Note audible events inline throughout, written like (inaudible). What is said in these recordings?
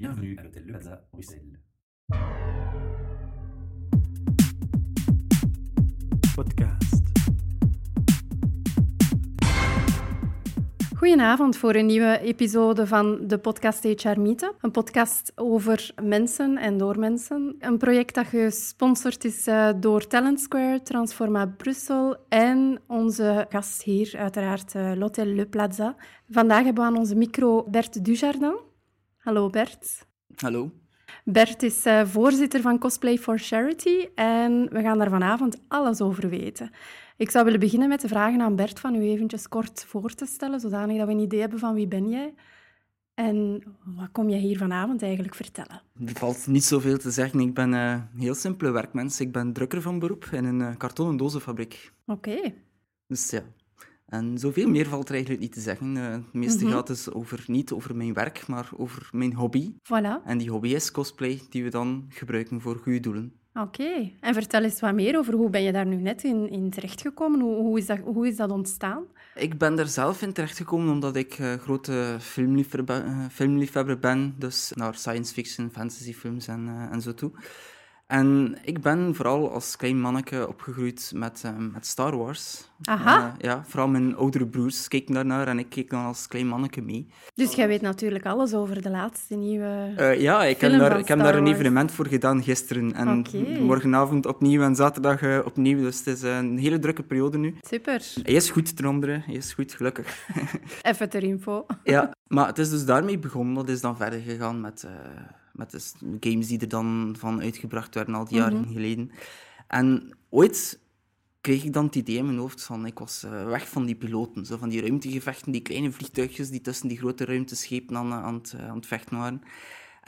Bienvenue à l'hôtel Le Plaza, Bruxelles. Podcast. Goedenavond voor een nieuwe episode van de podcast HR Meeten. Een podcast over mensen en door mensen. Een project dat gesponsord is eh, door Talent Square, Transforma Brussel en onze gast hier, uiteraard uh, l'Hôtel Le Plaza. Vandaag hebben we aan onze micro Bert Dujardin. Hallo Bert. Hallo. Bert is uh, voorzitter van Cosplay for Charity en we gaan daar vanavond alles over weten. Ik zou willen beginnen met de vragen aan Bert van u eventjes kort voor te stellen, zodanig dat we een idee hebben van wie ben jij en wat kom jij hier vanavond eigenlijk vertellen? Er valt niet zoveel te zeggen. Ik ben een heel simpele werkmens. Ik ben drukker van beroep in een uh, kartonnen dozenfabriek. Oké. Okay. Dus ja, en zoveel meer valt er eigenlijk niet te zeggen. Uh, het meeste mm -hmm. gaat dus over, niet over mijn werk, maar over mijn hobby. Voilà. En die hobby is cosplay, die we dan gebruiken voor goede doelen. Oké. Okay. En vertel eens wat meer over hoe ben je daar nu net in, in terechtgekomen? Hoe, hoe, is dat, hoe is dat ontstaan? Ik ben daar zelf in terechtgekomen omdat ik uh, grote filmliefhebber, uh, filmliefhebber ben. Dus naar science fiction, fantasy films en, en zo toe. En ik ben vooral als klein manneke opgegroeid met, uh, met Star Wars. Aha. Uh, ja, vooral mijn oudere broers keken daarnaar en ik keek dan als klein manneke mee. Dus jij weet natuurlijk alles over de laatste nieuwe uh, Ja, ik heb, daar, ik heb daar een evenement voor gedaan gisteren. En okay. morgenavond opnieuw en zaterdag opnieuw. Dus het is een hele drukke periode nu. Super. Hij is goed ten andere. Hij is goed, gelukkig. (laughs) Even ter info. ja, maar het is dus daarmee begonnen. Dat is dan verder gegaan met met de games die er dan van uitgebracht werden al die jaren mm-hmm. geleden. En ooit kreeg ik dan het idee in mijn hoofd van, ik was uh, weg van die piloten, zo van die ruimtegevechten, die kleine vliegtuigjes die tussen die grote ruimteschepen aan, aan, het, aan het vechten waren.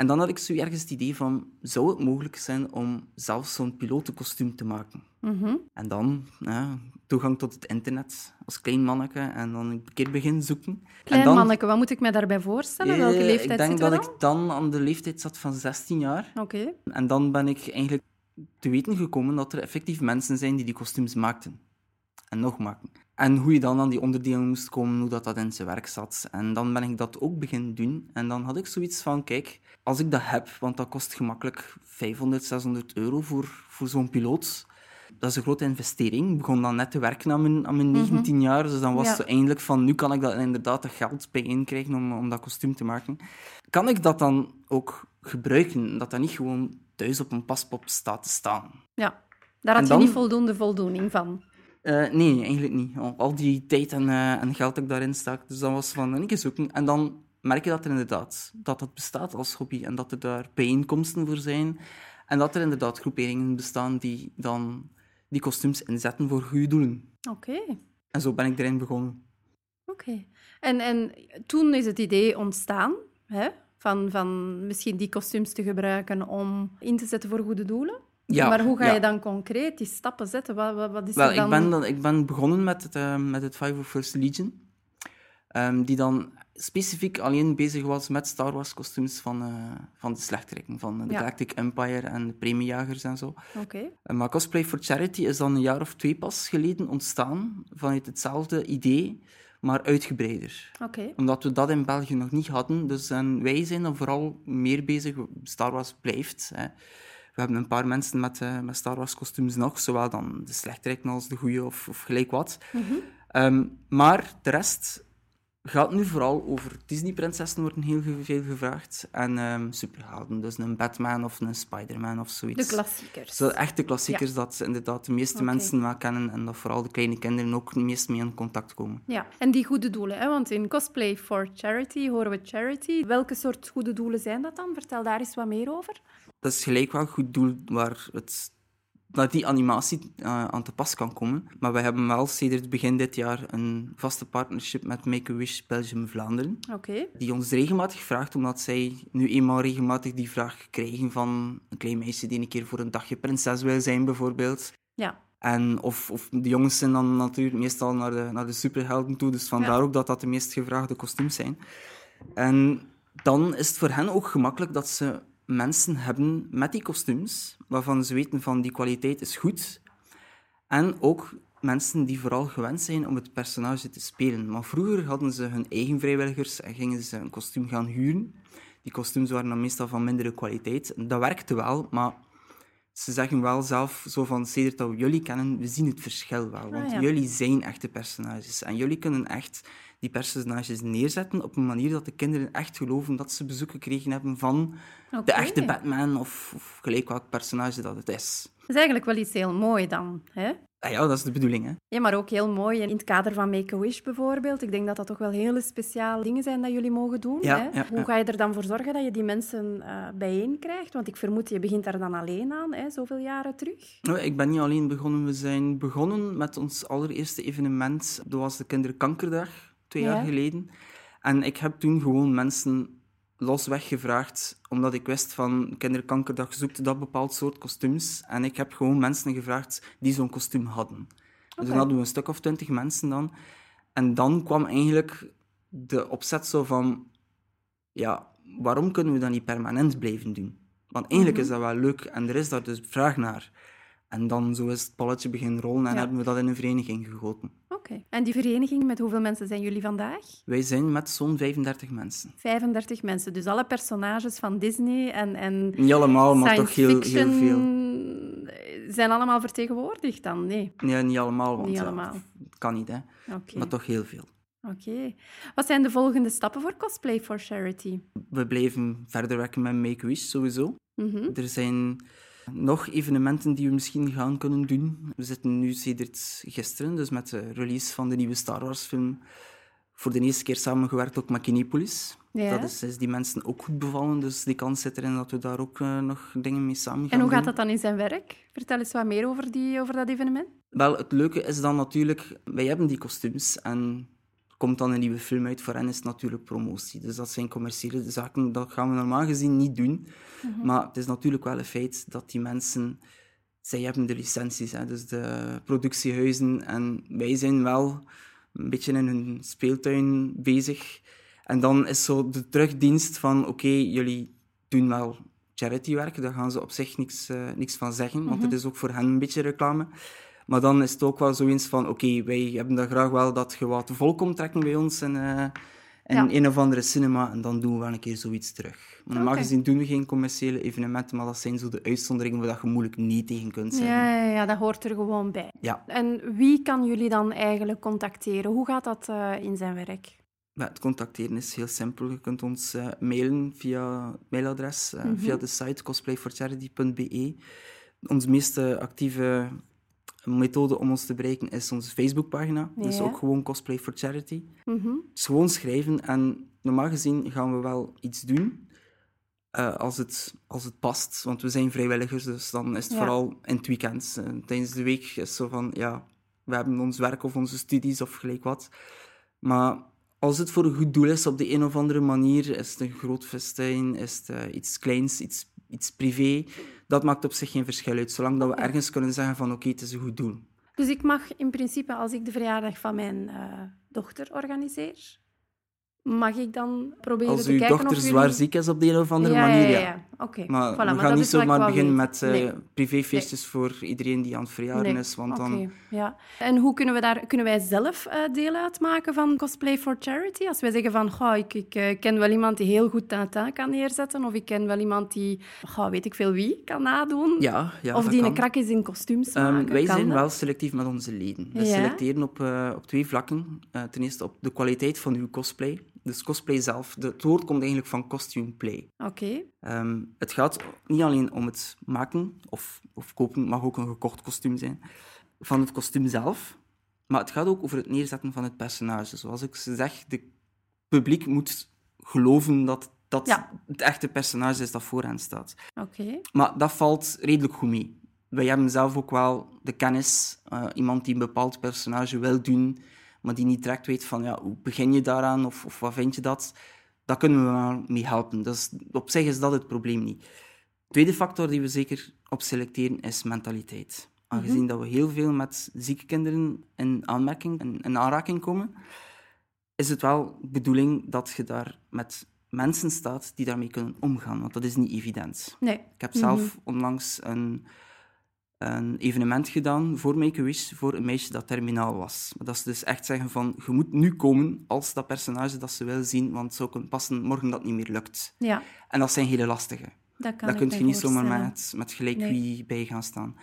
En dan had ik zo ergens het idee van, zou het mogelijk zijn om zelfs zo'n pilotenkostuum te maken? Mm-hmm. En dan ja, toegang tot het internet als klein manneke en dan een keer beginnen zoeken. Klein en dan, manneke, wat moet ik me daarbij voorstellen? Welke leeftijd Ik denk dat ik dan aan de leeftijd zat van 16 jaar. Oké. Okay. En dan ben ik eigenlijk te weten gekomen dat er effectief mensen zijn die die kostuums maakten. En nog maken. En hoe je dan aan die onderdelen moest komen, hoe dat, dat in zijn werk zat. En dan ben ik dat ook beginnen doen. En dan had ik zoiets van, kijk, als ik dat heb, want dat kost gemakkelijk 500, 600 euro voor, voor zo'n piloot. Dat is een grote investering. Ik begon dan net te werken aan mijn, aan mijn 19 mm-hmm. jaar. Dus dan was Ja. het eindelijk van, nu kan ik dat inderdaad dat geld bijeen krijgen om, om dat kostuum te maken. Kan ik dat dan ook gebruiken? Dat dat niet gewoon thuis op een paspop staat te staan? Ja, daar had je niet voldoende voldoening van. Eh, nee, eigenlijk niet. Al, die tijd en, eh, en geld dat ik daarin stak. Dus dat was van, een keer zoeken. En dan merk je dat er inderdaad, dat dat bestaat als hobby. En dat er daar bijeenkomsten voor zijn. En dat er inderdaad groeperingen bestaan die dan die kostuums inzetten voor goede doelen. Oké. En zo ben ik erin begonnen. Oké. En, en toen is het idee ontstaan hè, van, van misschien die kostuums te gebruiken om in te zetten voor goede doelen. Ja, maar hoe ga ja. je dan concreet die stappen zetten? Wat, wat, wat is Wel, er dan... ik ben, dan, ik ben begonnen met het, eh, met het 501st Legion. Ehm, die dan specifiek alleen bezig was met Star Wars kostuums van, eh, van de slechteriken. Van de Ja. Galactic Empire en de premiejagers en zo. Oké. Eh, Maar Cosplay for Charity is dan een jaar of twee pas geleden ontstaan. Vanuit hetzelfde idee, maar uitgebreider. Oké. Omdat we dat in België nog niet hadden. Dus en wij zijn dan vooral meer bezig. Star Wars blijft. Hè. We hebben een paar mensen met, eh, met Star Wars kostuums nog. Zowel dan de slechteriken als de goede of, of gelijk wat. Mhm. Ehm, maar de rest gaat nu vooral over Disney-prinsessen, worden heel veel gevraagd. En ehm, superhelden, dus een Batman of een Spider-Man of zoiets. De klassiekers. Zo echte klassiekers dat inderdaad de meeste mensen wel kennen en dat vooral de kleine kinderen ook het meest mee in contact komen. Ja, en die goede doelen. Hè? Want in Cosplay for Charity horen we charity. Welke soort goede doelen zijn dat dan? Vertel daar eens wat meer over. Dat is gelijk wel een goed doel waar, het, waar die animatie eh, aan te pas kan komen. Maar we hebben wel sinds begin dit jaar een vaste partnership met Make-A-Wish Belgium Vlaanderen. Die ons regelmatig vraagt, omdat zij nu eenmaal regelmatig die vraag krijgen van een klein meisje die een keer voor een dagje prinses wil zijn, bijvoorbeeld. Ja. En of, of de jongens zijn dan natuurlijk meestal naar de, naar de superhelden toe, dus vandaar Ja. ook dat dat de meest gevraagde kostuums zijn. En dan is het voor hen ook gemakkelijk dat ze mensen hebben met die kostuums, waarvan ze weten van die kwaliteit is goed. En ook mensen die vooral gewend zijn om het personage te spelen. Maar vroeger hadden ze hun eigen vrijwilligers en gingen ze een kostuum gaan huren. Die kostuums waren dan meestal van mindere kwaliteit. Dat werkte wel, maar ze zeggen wel zelf zo van, sedert dat we jullie kennen, we zien het verschil wel. Want Ah, ja. jullie zijn echte personages. En jullie kunnen echt die personages neerzetten op een manier dat de kinderen echt geloven dat ze bezoek gekregen hebben van de echte Batman of, of gelijk welk personage dat het is. Dat is eigenlijk wel iets heel mooi dan. Hè? Ah ja, dat is de bedoeling, hè. Ja, maar ook heel mooi in het kader van Make-A-Wish bijvoorbeeld. Ik denk dat dat toch wel hele speciale dingen zijn dat jullie mogen doen. Ja, hè? ja, Hoe ga je er dan voor zorgen dat je die mensen eh bijeen krijgt? Want ik vermoed, je begint daar dan alleen aan, hè, zoveel jaren terug. Nou, Ik ben niet alleen begonnen. We zijn begonnen met ons allereerste evenement. Dat was de Kinderkankerdag, twee Ja. jaar geleden. En ik heb toen gewoon mensen losweg gevraagd, omdat ik wist van Kinderkankerdag zoekt dat bepaald soort kostuums. En ik heb gewoon mensen gevraagd die zo'n kostuum hadden. Dus dan hadden we een stuk of twintig mensen dan. En dan kwam eigenlijk de opzet zo van... Ja, waarom kunnen we dat niet permanent blijven doen? Want eigenlijk Mhm. is dat wel leuk en er is daar dus vraag naar. En dan zo is het balletje beginnen rollen en Ja. hebben we dat in een vereniging gegoten. Oké. En die vereniging, met hoeveel mensen zijn jullie vandaag? Wij zijn met zo'n 35 mensen. 35 mensen. Dus alle personages van Disney en, en Niet allemaal, maar toch heel, veel. zijn allemaal vertegenwoordigd dan? Nee. Nee, niet allemaal, want Niet ja, allemaal. het kan niet, hè. Oké. Maar toch heel veel. Oké. Wat zijn de volgende stappen voor Cosplay for Charity? We blijven verder werken met Make-A-Wish, sowieso. Mhm. Er zijn nog evenementen die we misschien gaan kunnen doen. We zitten nu sedert gisteren, dus met de release van de nieuwe Star Wars film, voor de eerste keer samengewerkt ook met Kinepolis. Ja. Dat is, is die mensen ook goed bevallen, dus die kans zit erin dat we daar ook eh, nog dingen mee samen gaan En hoe gaat dat dan in zijn werk? Vertel eens wat meer over, die, over dat evenement. Wel, het leuke is dan natuurlijk, wij hebben die kostuums en komt dan een nieuwe film uit. Voor hen is het natuurlijk promotie. Dus dat zijn commerciële zaken, dat gaan we normaal gezien niet doen. Maar het is natuurlijk wel een feit dat die mensen, zij hebben de licenties, hè, dus de productiehuizen. En wij zijn wel een beetje in hun speeltuin bezig. En dan is zo de terugdienst van, oké, jullie doen wel charitywerk, daar gaan ze op zich niks, eh, niks van zeggen, want het is ook voor hen een beetje reclame. Maar dan is het ook wel zoiets van, oké, wij hebben dan graag wel dat je wat vol komt trekken bij ons in, eh, in Ja. een of andere cinema, en dan doen we wel een keer zoiets terug. Maar normaal Oké. gezien doen we geen commerciële evenementen, maar dat zijn zo de uitzonderingen waar dat je moeilijk niet tegen kunt zeggen. Ja, ja, ja, dat hoort er gewoon bij. Ja. En wie kan jullie dan eigenlijk contacteren? Hoe gaat dat eh, in zijn werk? Ja, het contacteren is heel simpel. Je kunt ons eh, mailen via het mailadres, eh, via de site cosplayforcharity.be. Onze meest eh, actieve methode om ons te bereiken is onze Facebookpagina. Dus Ja. ook gewoon Cosplay for Charity. Mhm. Dus gewoon schrijven en normaal gezien gaan we wel iets doen. eh, als, het, als het past, want we zijn vrijwilligers, dus dan is het Ja. vooral in het weekend. Eh, tijdens de week is het zo van, ja, we hebben ons werk of onze studies of gelijk wat. Maar als het voor een goed doel is, op de een of andere manier, is het een groot festijn, is het eh, iets kleins, iets, iets privé, dat maakt op zich geen verschil uit, zolang dat we ergens kunnen zeggen van oké, het is een goed doel. Dus ik mag in principe, als ik de verjaardag van mijn eh, dochter organiseer, mag ik dan proberen Als te uw kijken dochter of zwaar jullie... ziek is op de een of andere ja, manier, ja, ja. ja. Oké. Maar Voilà, we gaan niet ik zomaar beginnen met eh, Nee. privéfeestjes voor iedereen die aan het verjaren Nee. is, want Oké, dan... ja. En hoe kunnen we daar... Kunnen wij zelf eh, deel uitmaken van Cosplay for Charity? Als wij zeggen van, goh, ik, ik eh, ken wel iemand die heel goed Tintin kan neerzetten, of ik ken wel iemand die, goh, weet ik veel wie, kan nadoen. Ja, ja of die kan. een krak is in kostuums Ehm, maken. wij Kan zijn dat? wel selectief met onze leden. We selecteren op, op twee vlakken. Ten eerste op de kwaliteit van uw cosplay. Dus cosplay zelf. De, het woord komt eigenlijk van costume play. Oké. Ehm, het gaat niet alleen om het maken of, of kopen, mag ook een gekocht kostuum zijn, van het kostuum zelf. Maar het gaat ook over het neerzetten van het personage. Zoals ik zeg, de publiek moet geloven dat dat Ja. het echte personage is dat voor hen staat. Oké. Maar dat valt redelijk goed mee. Wij hebben zelf ook wel de kennis, eh, iemand die een bepaald personage wil doen, maar die niet direct weet van ja, hoe begin je daaraan of, of wat vind je dat. Daar kunnen we wel mee helpen. Dus op zich is dat het probleem niet. Tweede factor die we zeker op selecteren is mentaliteit. Aangezien dat we heel veel met zieke kinderen in aanmerking en in aanraking komen, is het wel de bedoeling dat je daar met mensen staat die daarmee kunnen omgaan, want dat is niet evident. Nee. Ik heb zelf onlangs een, een evenement gedaan voor Make-A-Wish voor een meisje dat terminaal was. Dat ze dus echt zeggen van, je moet nu komen als dat personage dat ze wil zien, want zou kunnen passen morgen dat niet meer lukt. Ja, En dat zijn hele lastige. dat kan ik kun je niet zomaar met, met gelijk Nee. wie bij gaan staan.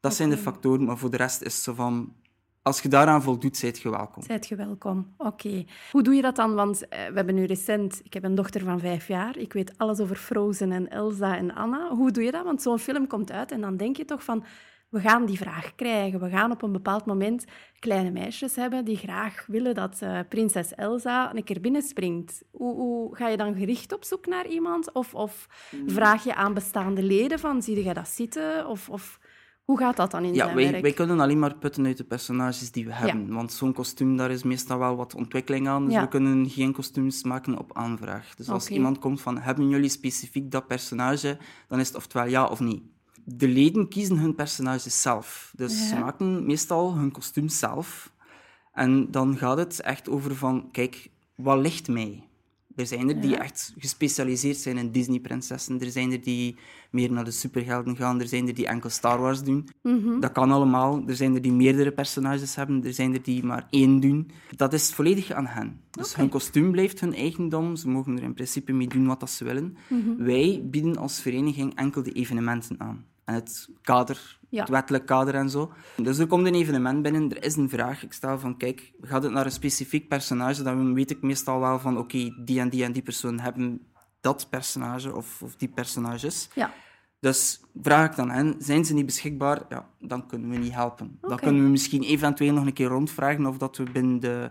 Dat zijn de factoren, maar voor de rest is het zo van... Als je daaraan voldoet, zijt je welkom. Zijt je welkom. Oké. Hoe doe je dat dan? Want eh, we hebben nu recent... Ik heb een dochter van vijf jaar. Ik weet alles over Frozen en Elsa en Anna. Hoe doe je dat? Want zo'n film komt uit en dan denk je toch van... We gaan die vraag krijgen. We gaan op een bepaald moment kleine meisjes hebben die graag willen dat eh, prinses Elsa een keer binnenspringt. Hoe, hoe ga je dan gericht op zoek naar iemand? Of, of vraag je aan bestaande leden van, zie jij dat zitten? Of, of hoe gaat dat dan in Ja, zijn wij, werk? wij kunnen alleen maar putten uit de personages die we hebben. Want zo'n kostuum, daar is meestal wel wat ontwikkeling aan. Dus Ja. we kunnen geen kostuums maken op aanvraag. Dus als iemand komt van, hebben jullie specifiek dat personage? Dan is het oftewel ja of nee. De leden kiezen hun personages zelf. Dus ze maken meestal hun kostuum zelf. En dan gaat het echt over van, kijk, wat ligt mij? Er zijn er die Ja. echt gespecialiseerd zijn in Disney-prinsessen. Er zijn er die meer naar de superhelden gaan. Er zijn er die enkel Star Wars doen. Mhm. Dat kan allemaal. Er zijn er die meerdere personages hebben. Er zijn er die maar één doen. Dat is volledig aan hen. Dus hun kostuum blijft hun eigendom. Ze mogen er in principe mee doen wat dat ze willen. Mhm. Wij bieden als vereniging enkel de evenementen aan. En het kader, Ja. het wettelijk kader en zo. Dus er komt een evenement binnen, er is een vraag. Ik stel van, kijk, gaat het naar een specifiek personage? Dan weet ik meestal wel van, oké, die en die en die persoon hebben dat personage of, of die personages. Ja. Dus vraag ik dan hen, zijn ze niet beschikbaar? Ja, dan kunnen we niet helpen. Dan kunnen we misschien eventueel nog een keer rondvragen of dat we binnen de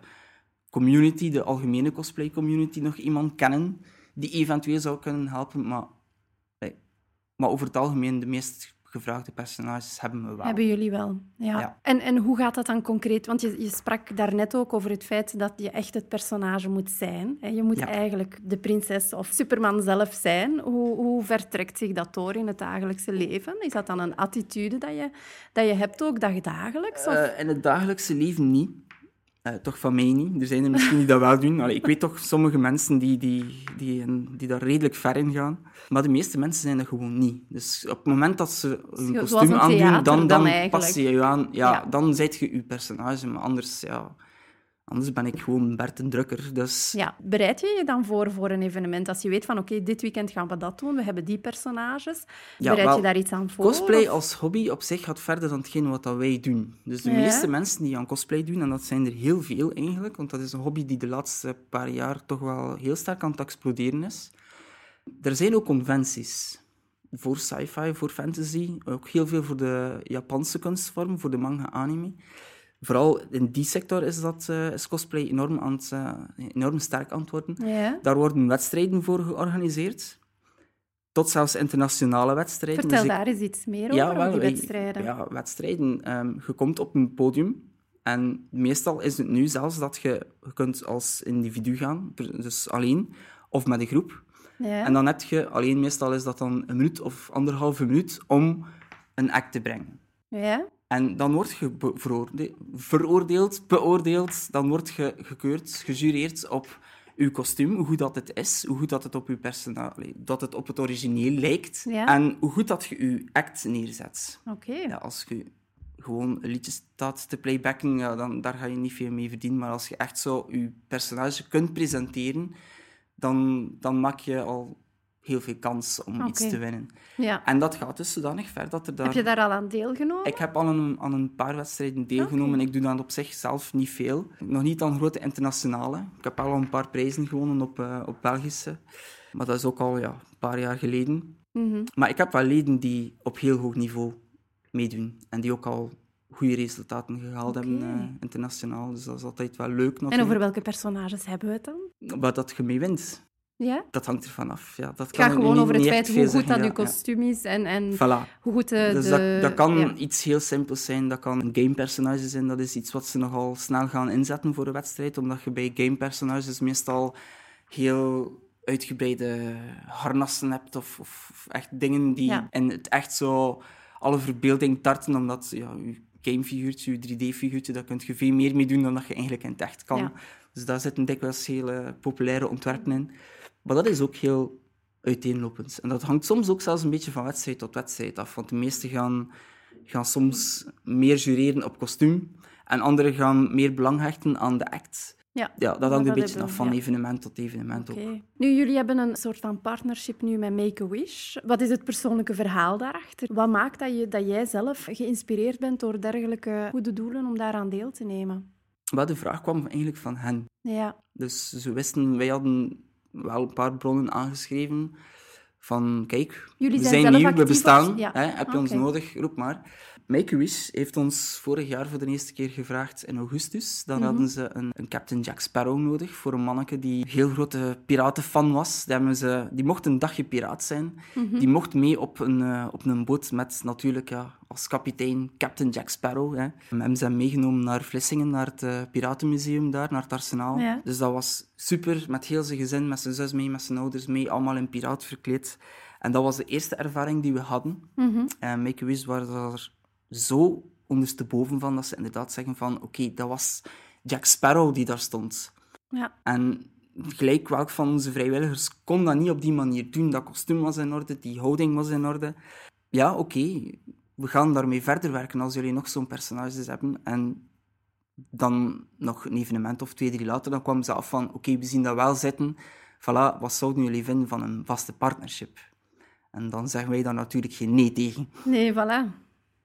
community, de algemene cosplay community, nog iemand kennen die eventueel zou kunnen helpen. Maar, nee. maar over het algemeen, de meest gevraagde personages hebben we wel. Hebben jullie wel, ja. Ja. En, en hoe gaat dat dan concreet? Want je, je sprak daarnet ook over het feit dat je echt het personage moet zijn. hè. Je moet Ja. eigenlijk de prinses of Superman zelf zijn. Hoe, hoe vertrekt zich dat door in het dagelijkse leven? Is dat dan een attitude dat je, dat je hebt ook dagdagelijks? Of? Eh, in het dagelijkse leven niet. Eh, toch van mij niet. Er zijn er misschien die dat wel doen. Allee, ik weet toch sommige mensen die, die, die, die daar redelijk ver in gaan. Maar de meeste mensen zijn dat gewoon niet. Dus op het moment dat ze een kostuum aandoen, dan, dan dan pas je je aan. Ja, Ja. dan zijt je je personage. Maar anders, ja... Anders ben ik gewoon Bert een drukker. Dus Ja, bereid je je dan voor voor een evenement? Als je weet van, oké, dit weekend gaan we dat doen, we hebben die personages. Ja, bereid wel, je daar iets aan voor? Cosplay of- als hobby op zich gaat verder dan hetgeen wat dat wij doen. Dus de Ja. meeste mensen die aan cosplay doen, en dat zijn er heel veel eigenlijk, want dat is een hobby die de laatste paar jaar toch wel heel sterk aan het exploderen is. Er zijn ook conventies voor sci-fi, voor fantasy, ook heel veel voor de Japanse kunstvorm, voor de manga anime. Vooral in die sector is, dat, eh, is cosplay enorm, aan het, eh, enorm sterk aan het worden. Ja. Daar worden wedstrijden voor georganiseerd. Tot zelfs internationale wedstrijden. Vertel Dus ik- daar eens iets meer over, die wedstrijden. Ja, wedstrijden. Ehm, je komt op een podium en meestal is het nu zelfs dat je, je kunt als individu gaan, dus alleen, of met een groep. Ja. En dan heb je, alleen meestal is dat dan een minuut of anderhalve minuut, om een act te brengen. ja. En dan word je veroordeeld, beoordeeld, dan word je gekeurd, gejureerd op uw kostuum, hoe goed dat het is, hoe goed dat het op uw personage, dat het op het origineel lijkt, Ja. en hoe goed dat je uw act neerzet. Oké. Ja, als je gewoon een liedje staat te playbacken, ja, dan daar ga je niet veel mee verdienen. Maar als je echt zo je personage kunt presenteren, dan, dan maak je al heel veel kans om iets te winnen. Ja. En dat gaat dus zodanig ver dat er daar... Heb je daar al aan deelgenomen? Ik heb al aan een, aan een paar wedstrijden deelgenomen. Ik doe dat op zich zelf niet veel. Nog niet aan grote internationale. Ik heb al een paar prijzen gewonnen op, eh, op Belgische. Maar dat is ook al ja, een paar jaar geleden. Mhm. Maar ik heb wel leden die op heel hoog niveau meedoen. En die ook al goede resultaten gehaald hebben eh, internationaal. Dus dat is altijd wel leuk En natuurlijk. over welke personages hebben we het dan? Maar dat je mee wint, Ja? dat hangt ervan af. Ja, dat Het kan gaat gewoon over het feit hoe goed dat je ja, ja. kostuum is en, en Voilà. hoe goed de... Dus dat, dat kan ja. iets heel simpels zijn. Dat kan een gamepersonage zijn. Dat is iets wat ze nogal snel gaan inzetten voor een wedstrijd. Omdat je bij gamepersonages meestal heel uitgebreide harnassen hebt. Of, of, echt dingen die in het echt zo alle verbeelding tarten. Omdat ja, je gamefiguurtje, je 3D-figuurtje, daar kun je veel meer mee doen dan dat je eigenlijk in het echt kan. Dus daar zitten dikwijls hele populaire ontwerpen in. Maar dat is ook heel uiteenlopend. En dat hangt soms ook zelfs een beetje van wedstrijd tot wedstrijd af. Want de meesten gaan gaan soms meer jureren op kostuum. En anderen gaan meer belang hechten aan de act. Ja, Ja, dat hangt een beetje hebben af van ja. evenement tot evenement Oké. ook. Nu, jullie hebben een soort van partnership nu met Make-A-Wish. Wat is het persoonlijke verhaal daarachter? Wat maakt dat, je, dat jij zelf geïnspireerd bent door dergelijke goede doelen om daaraan deel te nemen? Maar de vraag kwam eigenlijk van hen. Ja, Dus ze wisten, wij hadden wel een paar bronnen aangeschreven van kijk, Jullie we zijn zijn zelf nieuw, we bestaan, ja. hè, heb je ons Oké. nodig, roep maar. Make-A-Wish heeft ons vorig jaar voor de eerste keer gevraagd in augustus. Dan Mhm. hadden ze een, een Captain Jack Sparrow nodig voor een manneke die een heel grote piratenfan was. Die, hebben ze, die mocht een dagje piraat zijn. Mhm. Die mocht mee op een, eh, op een boot met natuurlijk ja, als kapitein Captain Jack Sparrow. Hè. We hebben ze meegenomen naar Vlissingen, naar het eh, Piratenmuseum daar, naar het arsenaal. Ja. Dus dat was super, met heel zijn gezin, met zijn zus mee, met zijn ouders mee, allemaal in piraat verkleed. En dat was de eerste ervaring die we hadden. Mhm. En Make-A-Wish waren daar zo ondersteboven van, dat ze inderdaad zeggen van, oké, dat was Jack Sparrow die daar stond. ja. En gelijk welk van onze vrijwilligers kon dat niet op die manier doen. Dat kostuum was in orde, die houding was in orde. Ja, oké, we gaan daarmee verder werken als jullie nog zo'n personages hebben. En dan nog een evenement of twee, drie later, dan kwamen ze af van, oké, we zien dat wel zitten. Voilà, wat zouden jullie vinden van een vaste partnership? En dan zeggen wij daar natuurlijk geen nee tegen. Nee, voilà.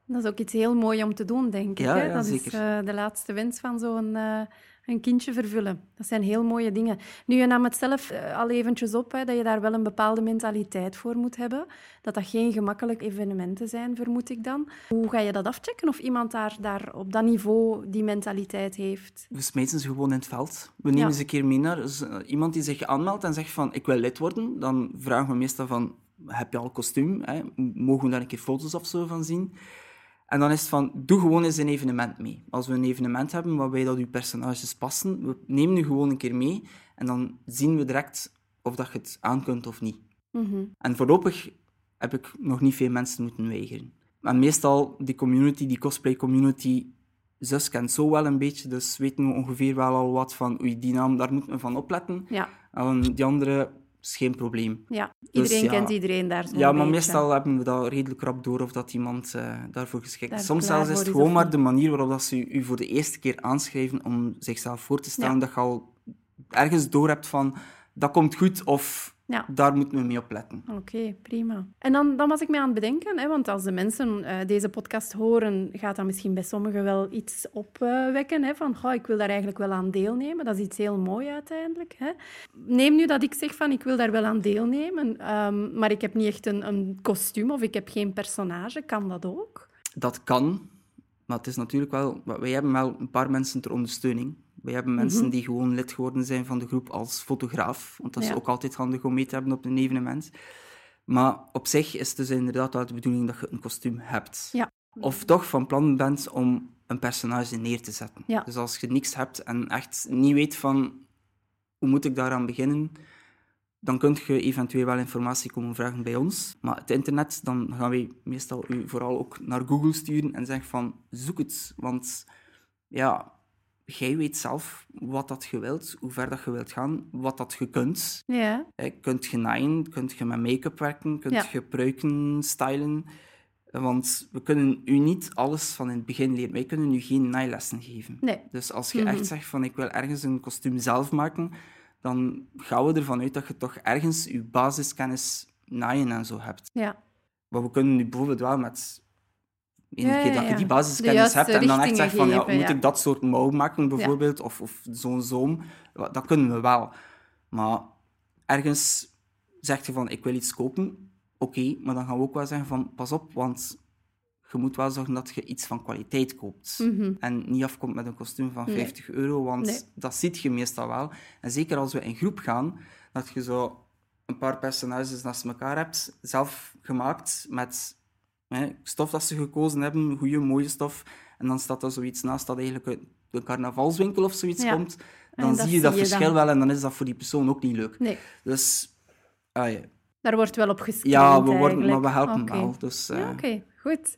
Dat is ook iets heel moois om te doen, denk ik. Ja, hè? ja, dat is eh, de laatste wens van zo'n eh, een kindje vervullen. Dat zijn heel mooie dingen. Nu, je nam het zelf eh, al eventjes op, hè, dat je daar wel een bepaalde mentaliteit voor moet hebben. Dat dat geen gemakkelijke evenementen zijn, vermoed ik dan. Hoe ga je dat afchecken of iemand daar, daar op dat niveau die mentaliteit heeft? We smijten ze gewoon in het veld. We nemen Ja. ze een keer mee naar dus, eh, iemand die zich aanmeldt en zegt van ik wil lid worden. Dan vragen we meestal van heb je al kostuum? Hè? Mogen we daar een keer foto's of zo van zien? En dan is het van doe gewoon eens een evenement mee. Als we een evenement hebben waarbij dat uw personages passen, we nemen u gewoon een keer mee en dan zien we direct of dat je het aan kunt of niet. Mhm. En voorlopig heb ik nog niet veel mensen moeten weigeren. En meestal, die community, die cosplay community, zus kent zo wel een beetje, dus weten we ongeveer wel al wat van, oei, die naam, daar moet men van opletten. Ja, En die andere is geen probleem. ja. iedereen ja. kent iedereen daar zo'n Ja, maar beetje. meestal hebben we dat redelijk rap door of dat iemand eh, daarvoor geschikt Daar. Soms zelfs is het gewoon maar de manier waarop dat ze u, u voor de eerste keer aanschrijven om zichzelf voor te stellen, Ja. dat je al ergens door hebt van, dat komt goed of Ja. daar moeten we mee opletten. Oké, prima. En dan, dan was ik me aan het bedenken, hè, want als de mensen eh, deze podcast horen, gaat dat misschien bij sommigen wel iets opwekken. hè, van, goh, ik wil daar eigenlijk wel aan deelnemen. Dat is iets heel mooi uiteindelijk. Hè. Neem nu dat ik zeg van, ik wil daar wel aan deelnemen, ehm, maar ik heb niet echt een, een kostuum of ik heb geen personage. Kan dat ook? Dat kan, maar het is natuurlijk wel... Wij hebben wel een paar mensen ter ondersteuning. Wij hebben mensen die gewoon lid geworden zijn van de groep als fotograaf. Want dat is Ja. ook altijd handig om mee te hebben op een evenement. Maar op zich is het dus inderdaad wel de bedoeling dat je een kostuum hebt. Ja. Of toch van plan bent om een personage neer te zetten. Ja. Dus als je niks hebt en echt niet weet van hoe moet ik daaraan beginnen, dan kun je eventueel wel informatie komen vragen bij ons. Maar het internet, dan gaan wij meestal u vooral ook naar Google sturen en zeggen van zoek het. Want ja, jij weet zelf wat dat je wilt, hoe ver dat je wilt gaan, wat dat je kunt. Ja, Je kunt je naaien, kunt je met make-up werken, kunt Ja. je pruiken stylen. Want we kunnen u niet alles van in het begin leren. Wij kunnen u geen naaillessen geven. nee. Dus als je Mhm. echt zegt van ik wil ergens een kostuum zelf maken, dan gaan we ervan uit dat je toch ergens je basiskennis naaien en zo hebt. Ja. Maar we kunnen nu bijvoorbeeld wel met Ja, keer ja, dat je die basiskennis hebt en dan echt zegt van ja, moet ja. ik dat soort mouw maken bijvoorbeeld, of, of zo'n zoom, dat kunnen we wel. Maar ergens zeg je van ik wil iets kopen, oké, maar dan gaan we ook wel zeggen van pas op, want je moet wel zorgen dat je iets van kwaliteit koopt. Mhm. En niet afkomt met een kostuum van Nee. 50 euro, want Nee. dat ziet je meestal wel. En zeker als we in groep gaan, dat je zo een paar personages naast elkaar hebt, zelf gemaakt, met hè, stof dat ze gekozen hebben, goede, mooie stof. En dan staat er zoiets naast dat eigenlijk uit de carnavalswinkel of zoiets Ja. komt. Dan zie je dat zie je verschil dan. wel en dan is dat voor die persoon ook niet leuk. Nee, Dus, ah, ja. daar wordt wel op gescreend ja, we worden, maar we helpen wel. Dus, eh, Ja, oké, goed.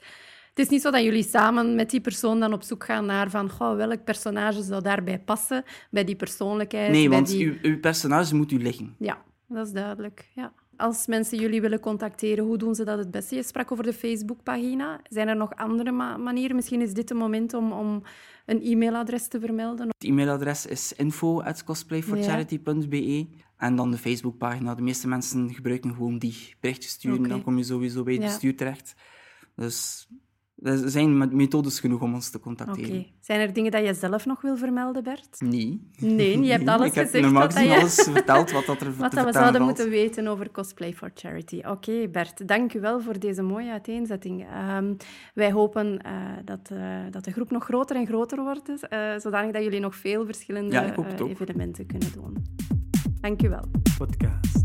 Het is niet zo dat jullie samen met die persoon dan op zoek gaan naar van goh, welk personage zou daarbij passen, bij die persoonlijkheid. nee, want die... uw, uw personage moet u liggen. Ja, dat is duidelijk. Ja. Als mensen jullie willen contacteren, hoe doen ze dat het beste? Je sprak over de Facebookpagina. Zijn er nog andere ma manieren? Misschien is dit het moment om, om een e-mailadres te vermelden. Het e-mailadres is info.cosplayforcharity.be en dan de Facebookpagina. De meeste mensen gebruiken gewoon die berichtjes sturen, dan kom je sowieso bij het Ja. bestuur terecht. Dus er zijn met- methodes genoeg om ons te Oké. contacteren. Zijn er dingen dat je zelf nog wil vermelden, Bert? Nee. Nee, je hebt alles ik heb gezegd normaal gezien je, alles verteld wat dat er (laughs) wat te dat we zouden valt. moeten weten over Cosplay for Charity. Oké, Bert, dank u wel voor deze mooie uiteenzetting. Ehm, wij hopen eh, dat, eh, dat de groep nog groter en groter wordt, dus, eh, zodanig dat jullie nog veel verschillende Ja, evenementen kunnen doen. Dank u wel. Podcast.